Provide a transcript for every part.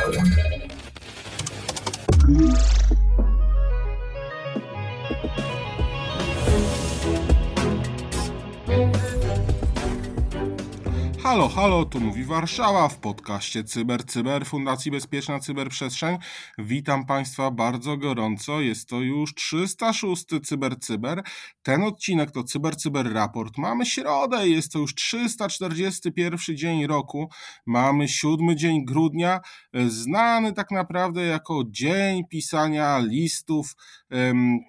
Thank you. Halo, halo, tu mówi Warszawa w podcaście Cyber Cyber Fundacji Bezpieczna Cyberprzestrzeń. Witam Państwa bardzo gorąco. Jest to już 306 Cyber Cyber. Ten odcinek to Cyber Cyber Raport. Mamy środę, jest to już 341 dzień roku. Mamy 7 dzień grudnia, znany tak naprawdę jako dzień pisania listów.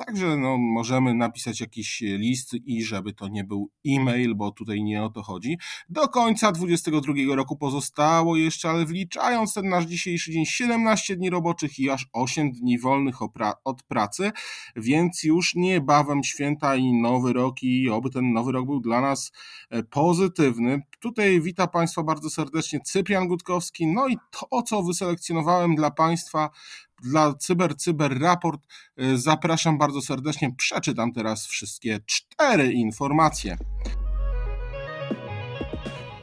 Także no, możemy napisać jakiś list i żeby to nie był e-mail, bo tutaj nie o to chodzi. Do końca 2022 roku pozostało jeszcze, ale wliczając ten nasz dzisiejszy dzień, 17 dni roboczych i aż 8 dni wolnych od pracy, więc już niebawem święta i nowy rok i oby ten nowy rok był dla nas e, pozytywny. Tutaj witam Państwa bardzo serdecznie Cyprian Gutkowski, no i to, co wyselekcjonowałem dla Państwa dla Cyber Cyber Raport e, zapraszam bardzo serdecznie. Przeczytam teraz wszystkie cztery informacje.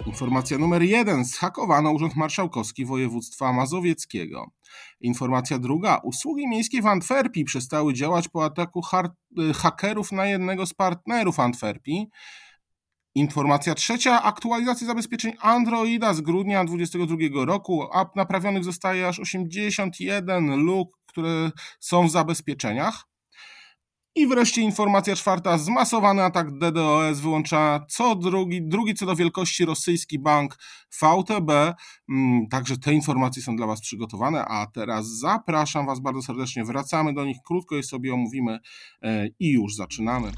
Informacja numer jeden. Zhakowano Urząd Marszałkowski Województwa Mazowieckiego. Informacja druga. Usługi miejskie w Antwerpii przestały działać po ataku y, hakerów na jednego z partnerów Antwerpii. Informacja trzecia. Aktualizacja zabezpieczeń Androida z grudnia 2022 roku. Naprawionych zostaje aż 81 luk, które są w zabezpieczeniach. I wreszcie informacja czwarta. Zmasowany atak DDoS wyłącza co drugi, drugi co do wielkości rosyjski bank VTB. Mm, także te informacje są dla Was przygotowane, a teraz zapraszam Was bardzo serdecznie. Wracamy do nich, krótko je sobie omówimy e, i już zaczynamy.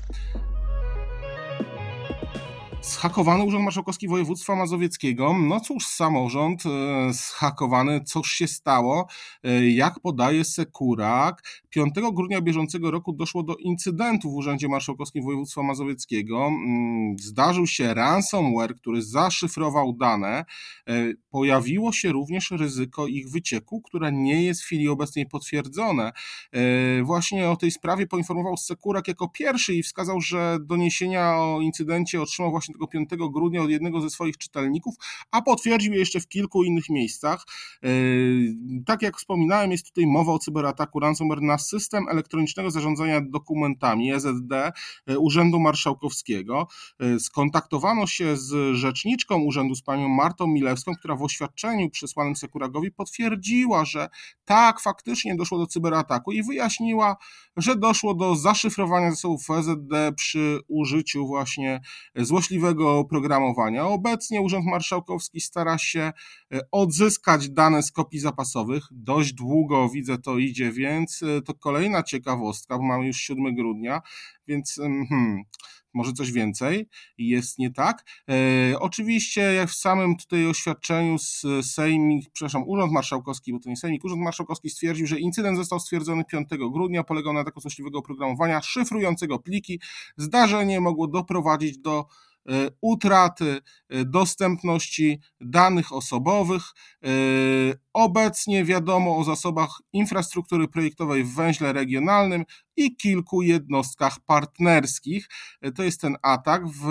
Zhakowany Urząd Marszałkowski Województwa Mazowieckiego. No cóż, samorząd e, zhakowany, cóż się stało? E, jak podaje Sekurak, 5 grudnia bieżącego roku doszło do incydentu w Urzędzie Marszałkowskim Województwa Mazowieckiego. Mm, zdarzył się ransomware, który zaszyfrował dane. E, pojawiło się również ryzyko ich wycieku, które nie jest w chwili obecnej potwierdzone. Właśnie o tej sprawie poinformował Sekurak jako pierwszy i wskazał, że doniesienia o incydencie otrzymał właśnie tego 5 grudnia od jednego ze swoich czytelników, a potwierdził je jeszcze w kilku innych miejscach. E, tak jak wspominałem, jest tutaj mowa o cyberataku ransomware na system elektronicznego zarządzania dokumentami EZD e, Urzędu Marszałkowskiego. E, skontaktowano się z rzeczniczką urzędu, z panią Martą Milewską, która w oświadczeniu przesłanym Sekuragowi potwierdziła, że tak, faktycznie doszło do cyberataku i wyjaśniła, że doszło do zaszyfrowania zasobów EZD przy użyciu właśnie złośliwego oprogramowania. Obecnie Urząd Marszałkowski stara się e, odzyskać dane z kopii zapasowych. Dość długo widzę to idzie, więc e, to kolejna ciekawostka, bo mamy już 7 grudnia, więc hmm, może coś więcej jest nie tak. E, oczywiście, jak w samym tutaj oświadczeniu z Sejmik, przepraszam, Urząd Marszałkowski, bo to nie Sejmik, Urząd Marszałkowski stwierdził, że incydent został stwierdzony 5 grudnia, polegał na ataku złośliwego oprogramowania szyfrującego pliki. Zdarzenie mogło doprowadzić do E, utraty e, dostępności danych osobowych. E, obecnie wiadomo o zasobach infrastruktury projektowej w węźle regionalnym i kilku jednostkach partnerskich. To jest ten atak. W,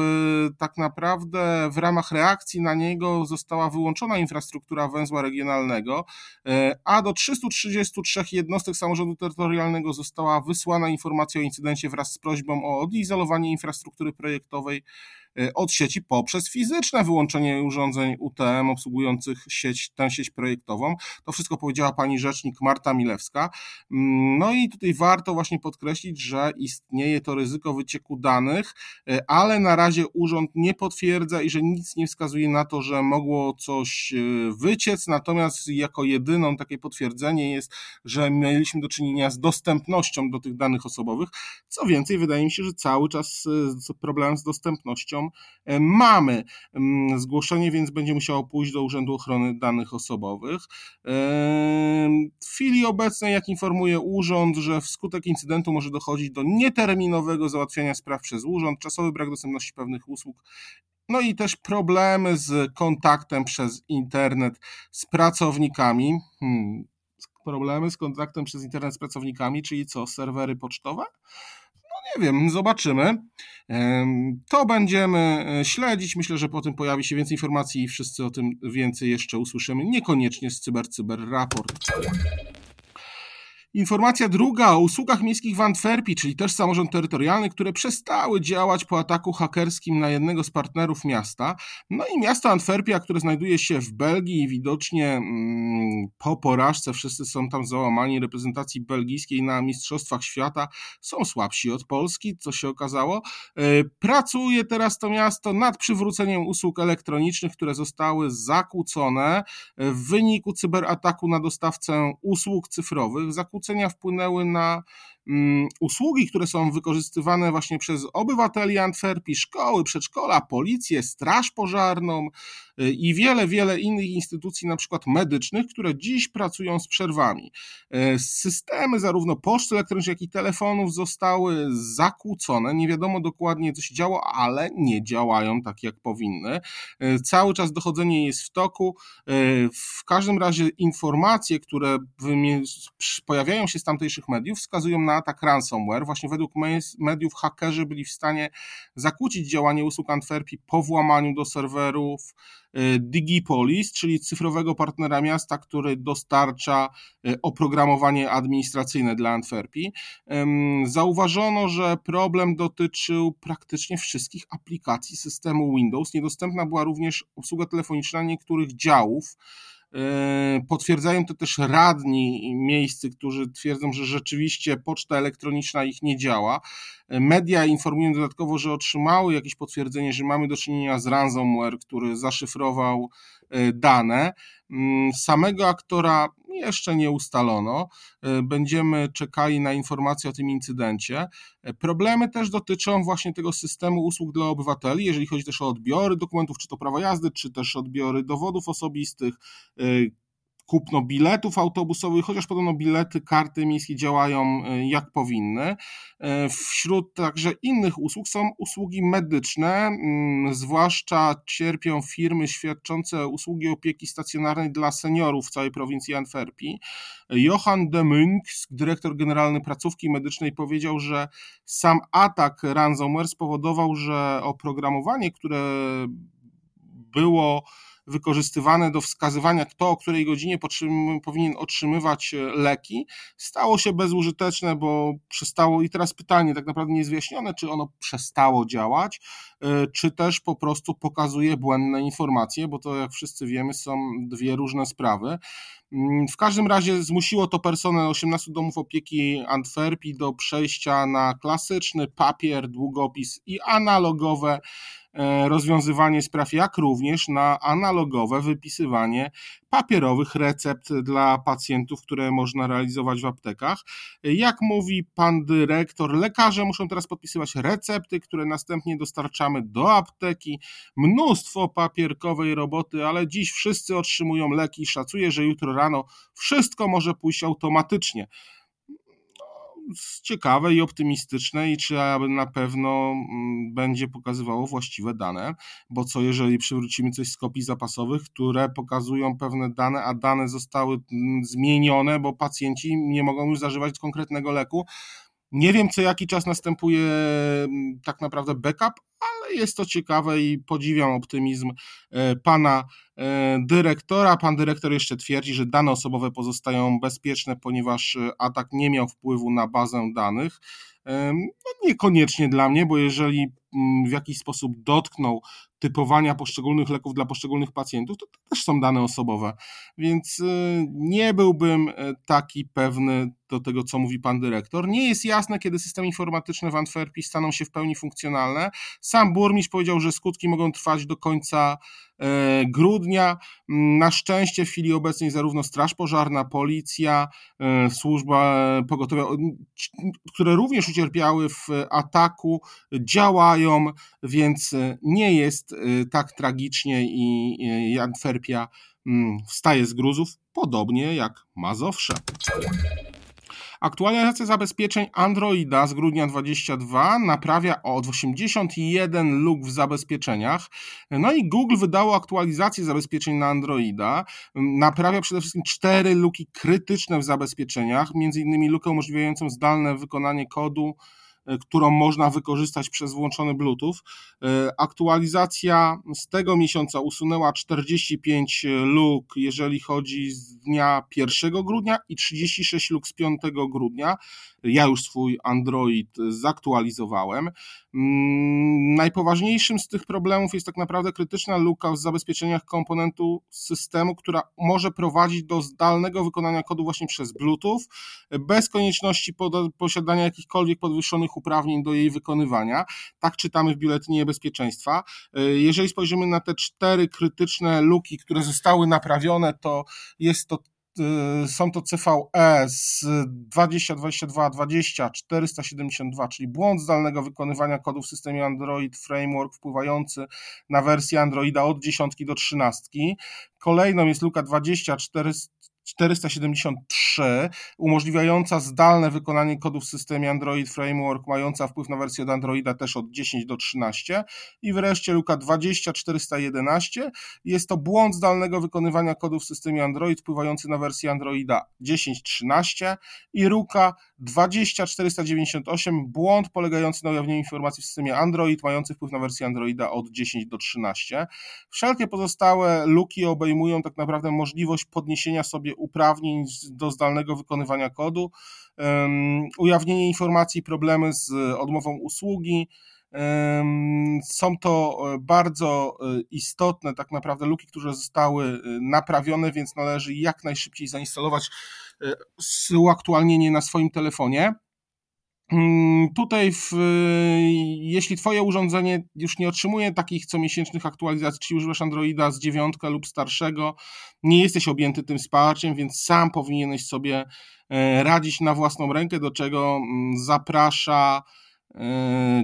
tak naprawdę w ramach reakcji na niego została wyłączona infrastruktura węzła regionalnego, a do 333 jednostek samorządu terytorialnego została wysłana informacja o incydencie wraz z prośbą o odizolowanie infrastruktury projektowej Y, od sieci poprzez fizyczne wyłączenie urządzeń UTM obsługujących sieć, tę sieć projektową. To wszystko powiedziała pani rzecznik Marta Milewska. Mm, no i tutaj warto właśnie podkreślić, że istnieje to ryzyko wycieku danych, y, ale na razie urząd nie potwierdza i że nic nie wskazuje na to, że mogło coś y, wyciec, natomiast jako jedyną takie potwierdzenie jest, że mieliśmy do czynienia z dostępnością do tych danych osobowych. Co więcej, wydaje mi się, że cały czas problem z dostępnością mamy mm, zgłoszenie, więc będzie musiało pójść do Urzędu Ochrony Danych Osobowych. E, w chwili obecnej, jak informuje urząd, że wskutek incydentu może dochodzić do nieterminowego załatwiania spraw przez urząd, czasowy brak dostępności pewnych usług no i też problemy z kontaktem przez internet z pracownikami. Hmm, problemy z kontaktem przez internet z pracownikami, czyli co, serwery pocztowe? Nie wiem, zobaczymy. To będziemy e, śledzić. Myślę, że po tym pojawi się więcej informacji i wszyscy o tym więcej jeszcze usłyszymy. Niekoniecznie z Cyber Cyber Raport. Informacja druga o usługach miejskich w Antwerpii, czyli też samorząd terytorialny, które przestały działać po ataku hakerskim na jednego z partnerów miasta. No i miasto Antwerpia, które znajduje się w Belgii i widocznie mm, po porażce wszyscy są tam załamani reprezentacji belgijskiej na Mistrzostwach Świata, są słabsi od Polski, co się okazało. E, pracuje teraz to miasto nad przywróceniem usług elektronicznych, które zostały zakłócone w wyniku cyberataku na dostawcę usług cyfrowych. Zakłócenia wpłynęły na usługi, które są wykorzystywane właśnie przez obywateli Antwerpii, szkoły, przedszkola, policję, straż pożarną y, i wiele, wiele innych instytucji, na przykład medycznych, które dziś pracują z przerwami. Y, systemy zarówno poczty elektronicznej, jak i telefonów zostały zakłócone. Nie wiadomo dokładnie, co się działo, ale nie działają tak, jak powinny. Y, cały czas dochodzenie jest w toku. W każdym razie informacje, które pojawiają się z tamtejszych mediów, wskazują na atak ransomware. Właśnie według mediów hakerzy byli w stanie zakłócić działanie usług Antwerpii po włamaniu do serwerów y, Digipolis, czyli cyfrowego partnera miasta, który dostarcza y, oprogramowanie administracyjne dla Antwerpii. Zauważono, że problem dotyczył praktycznie wszystkich aplikacji systemu Windows. Niedostępna była również obsługa telefoniczna niektórych działów potwierdzają to też radni miejscy, którzy twierdzą, że rzeczywiście poczta elektroniczna ich nie działa. E, media informują dodatkowo, że otrzymały jakieś potwierdzenie, że mamy do czynienia z ransomware, który zaszyfrował e, dane. Mm, samego aktora jeszcze nie ustalono. E, będziemy czekali na informacje o tym incydencie. E, problemy też dotyczą właśnie tego systemu usług dla obywateli, jeżeli chodzi też o odbiory dokumentów, czy to prawa jazdy, czy też odbiory dowodów osobistych, e, kupno biletów autobusowych, chociaż podobno bilety, karty miejskie działają e, jak powinny. E, wśród także innych usług są usługi medyczne, mm, zwłaszcza cierpią firmy świadczące usługi opieki stacjonarnej dla seniorów w całej prowincji Antwerpii. Johan de Munk, dyrektor generalny placówki medycznej, powiedział, że sam atak ransomware spowodował, że oprogramowanie, które było wykorzystywane do wskazywania, kto o której godzinie powinien otrzymywać e, leki, stało się bezużyteczne, bo przestało, i teraz pytanie tak naprawdę nie jest wyjaśnione, czy ono przestało działać, e, czy też po prostu pokazuje błędne informacje, bo to jak wszyscy wiemy są dwie różne sprawy. Mm, w każdym razie zmusiło to personel 18 domów opieki Antwerpii do przejścia na klasyczny papier, długopis i analogowe E, rozwiązywanie spraw, jak również na analogowe wypisywanie papierowych recept dla pacjentów, które można realizować w aptekach. Jak mówi pan dyrektor, lekarze muszą teraz podpisywać recepty, które następnie dostarczamy do apteki. Mnóstwo papierkowej roboty, ale dziś wszyscy otrzymują leki. Szacuję, że jutro rano wszystko może pójść automatycznie ciekawe i optymistyczne i czy na pewno mm, będzie pokazywało właściwe dane, bo co jeżeli przywrócimy coś z kopii zapasowych, które pokazują pewne dane, a dane zostały mm, zmienione, bo pacjenci nie mogą już zażywać konkretnego leku, nie wiem, co jaki czas następuje mm, tak naprawdę backup, ale jest to ciekawe i podziwiam optymizm e, pana dyrektora. Pan dyrektor jeszcze twierdzi, że dane osobowe pozostają bezpieczne, ponieważ e, atak nie miał wpływu na bazę danych. No niekoniecznie dla mnie, bo jeżeli mm, w jakiś sposób dotknął typowania poszczególnych leków dla poszczególnych pacjentów, to też są dane osobowe. Więc nie byłbym taki pewny do tego, co mówi pan dyrektor. Nie jest jasne, kiedy systemy informatyczne w Antwerpii staną się w pełni funkcjonalne. Sam burmistrz powiedział, że skutki mogą trwać do końca e, grudnia. Na szczęście w chwili obecnej zarówno Straż Pożarna, Policja, e, służba pogotowia, które również ucierpiały w ataku, działają, więc nie jest e, tak tragicznie i Antwerpia mm, wstaje z gruzów, podobnie jak Mazowsze. Aktualizacja zabezpieczeń Androida z grudnia 22 naprawia od 81 luk w zabezpieczeniach. No i Google wydało aktualizację zabezpieczeń na Androida. Naprawia przede wszystkim cztery luki krytyczne w zabezpieczeniach, między innymi lukę umożliwiającą zdalne wykonanie kodu którą można wykorzystać przez włączony Bluetooth. Aktualizacja z tego miesiąca usunęła 45 luk, jeżeli chodzi z dnia 1 grudnia i 36 luk z 5 grudnia. Ja już swój Android zaktualizowałem. Mm, najpoważniejszym z tych problemów jest tak naprawdę krytyczna luka w zabezpieczeniach komponentu systemu, która może prowadzić do zdalnego wykonania kodu właśnie przez Bluetooth, bez konieczności posiadania jakichkolwiek podwyższonych uprawnień do jej wykonywania. Tak czytamy w biuletynie bezpieczeństwa. Jeżeli spojrzymy na te cztery krytyczne luki, które zostały naprawione, to jest to są to CVE z 2022 20 472, czyli błąd zdalnego wykonywania kodu w systemie Android Framework wpływający na wersję Androida od 10 do 13. Kolejną jest luka 20 473, umożliwiająca zdalne wykonanie kodu w systemie Android Framework, mająca wpływ na wersję od Androida też od 10 do 13. I wreszcie luka 20411, jest to błąd zdalnego wykonywania kodu w systemie Android, wpływający na wersję Androida 10.13 i luka 20498, błąd polegający na ujawnieniu informacji w systemie Android, mający wpływ na wersję Androida od 10 do 13. Wszelkie pozostałe luki obejmują tak naprawdę możliwość podniesienia sobie uprawnień do zdalnego wykonywania kodu, ujawnienie informacji, problemy z odmową usługi. Są to e, bardzo e, istotne tak naprawdę luki, które zostały e, naprawione, więc należy jak najszybciej zainstalować uaktualnienie na swoim telefonie. Mm, tutaj, w, jeśli Twoje urządzenie już nie otrzymuje takich comiesięcznych aktualizacji, czyli używasz Androida z dziewiątka lub starszego, nie jesteś objęty tym wsparciem, więc sam powinieneś sobie e, radzić na własną rękę, do czego mm, zaprasza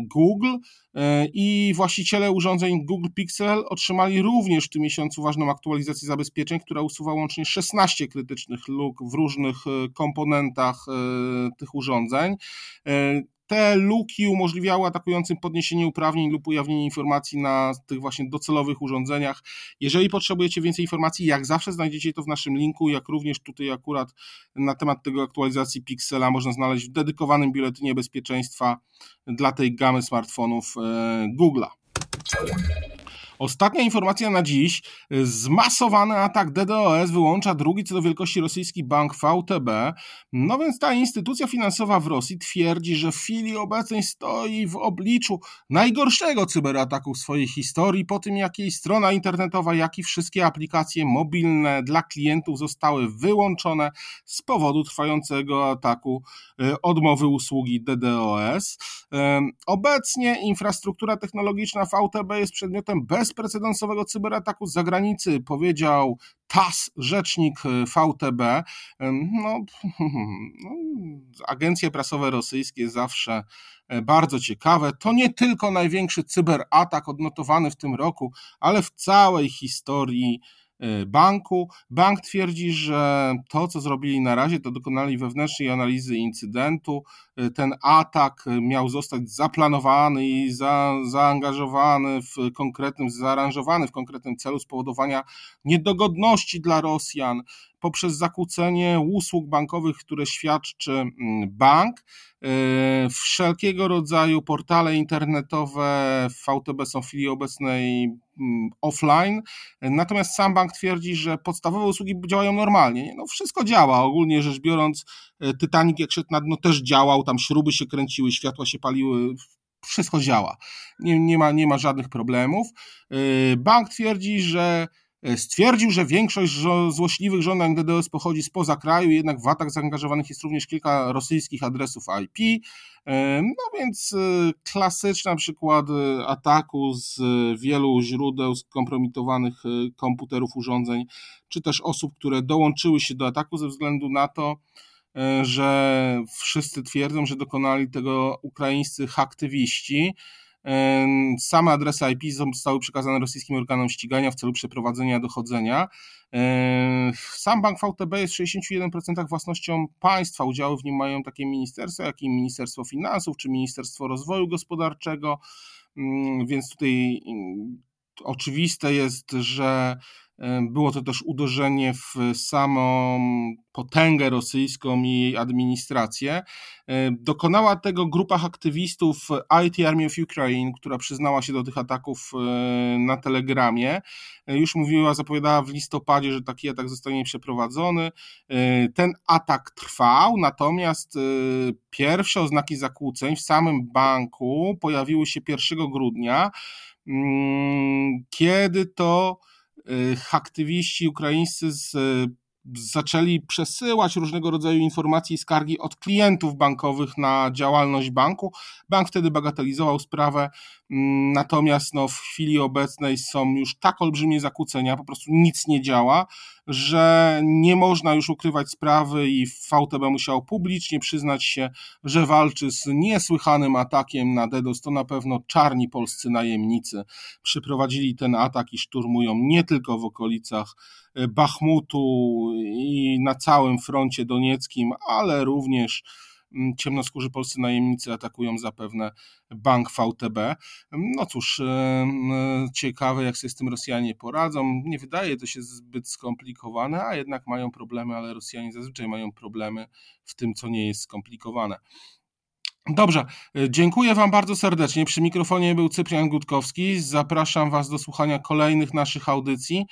Google e, i właściciele urządzeń Google Pixel otrzymali również w tym miesiącu ważną aktualizację zabezpieczeń, która usuwa łącznie 16 krytycznych luk w różnych e, komponentach tych urządzeń. Te luki umożliwiały atakującym podniesienie uprawnień lub ujawnienie informacji na tych właśnie docelowych urządzeniach. Jeżeli potrzebujecie więcej informacji, jak zawsze znajdziecie to w naszym linku, jak również tutaj akurat na temat tego aktualizacji Pixela można znaleźć w dedykowanym biuletynie bezpieczeństwa dla tej gamy smartfonów e, Google'a. Ostatnia informacja na dziś. Zmasowany atak DDoS wyłącza drugi co do wielkości rosyjski bank VTB. No więc ta instytucja finansowa w Rosji twierdzi, że w chwili obecnej stoi w obliczu najgorszego cyberataku w swojej historii, po tym jak jej strona internetowa, jak i wszystkie aplikacje mobilne dla klientów zostały wyłączone z powodu trwającego ataku e, odmowy usługi DDoS. Obecnie infrastruktura technologiczna VTB jest przedmiotem bez bezprecedensowego cyberataku z zagranicy, powiedział TAS, rzecznik e, VTB. No, no, agencje prasowe rosyjskie zawsze e, bardzo ciekawe. To nie tylko największy cyberatak odnotowany w tym roku, ale w całej historii banku. Bank twierdzi, że to, co zrobili na razie, to dokonali wewnętrznej analizy incydentu. Ten atak miał zostać zaplanowany i za, zaangażowany w konkretnym, zaaranżowany w konkretnym celu spowodowania niedogodności dla Rosjan poprzez zakłócenie usług bankowych, które świadczy mm, bank. E, wszelkiego rodzaju portale internetowe w VTB są w chwili obecnej mm, offline, natomiast sam bank twierdzi, że podstawowe usługi działają normalnie. No wszystko działa, ogólnie rzecz biorąc, e, Titanic jak szedł na dno też działał, tam śruby się kręciły, światła się paliły, wszystko działa. Nie, nie, ma, nie ma żadnych problemów. E, bank twierdzi, że E, stwierdził, że większość złośliwych żądań DDoS pochodzi spoza kraju, jednak w atak zaangażowanych jest również kilka rosyjskich adresów IP. E, no więc klasyczne przykłady ataku z wielu źródeł skompromitowanych komputerów, urządzeń, czy też osób, które dołączyły się do ataku ze względu na to, że wszyscy twierdzą, że dokonali tego ukraińscy haktywiści. Same adresy IP zostały przekazane rosyjskim organom ścigania w celu przeprowadzenia dochodzenia. Sam bank VTB jest w 61% własnością państwa. Udziały w nim mają takie ministerstwa, jak i Ministerstwo Finansów czy Ministerstwo Rozwoju Gospodarczego. Więc tutaj oczywiste jest, że było to też uderzenie w samą potęgę rosyjską i jej administrację. Dokonała tego grupa aktywistów IT Army of Ukraine, która przyznała się do tych ataków na Telegramie. Już mówiła, zapowiadała w listopadzie, że taki atak zostanie przeprowadzony. Ten atak trwał, natomiast pierwsze oznaki zakłóceń w samym banku pojawiły się 1 grudnia, mm, kiedy to aktywiści ukraińscy z, zaczęli przesyłać różnego rodzaju informacje i skargi od klientów bankowych na działalność banku. Bank wtedy bagatelizował sprawę, natomiast no, w chwili obecnej są już tak olbrzymie zakłócenia, po prostu nic nie działa, że nie można już ukrywać sprawy i VTB musiał publicznie przyznać się, że walczy z niesłychanym atakiem na DDoS. To na pewno czarni polscy najemnicy przyprowadzili ten atak i szturmują nie tylko w okolicach e, Bachmutu i na całym froncie donieckim, ale również Mm, ciemnoskórzy polscy najemnicy atakują zapewne bank VTB. No cóż, ciekawe jak sobie z tym Rosjanie poradzą. Nie wydaje to się zbyt skomplikowane, a jednak mają problemy, ale Rosjanie zazwyczaj mają problemy w tym, co nie jest skomplikowane. Dobrze, dziękuję Wam bardzo serdecznie. Przy mikrofonie był Cyprian Gutkowski. Zapraszam Was do słuchania kolejnych naszych audycji.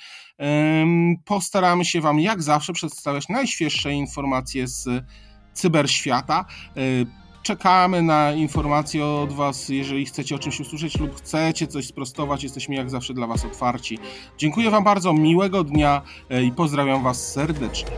Postaramy się Wam, jak zawsze, przedstawiać najświeższe informacje z cyberświata. Y, czekamy na informacje od Was, jeżeli chcecie o czymś usłyszeć lub chcecie coś sprostować. Jesteśmy jak zawsze dla Was otwarci. Dziękuję Wam bardzo, miłego dnia y, i pozdrawiam Was serdecznie.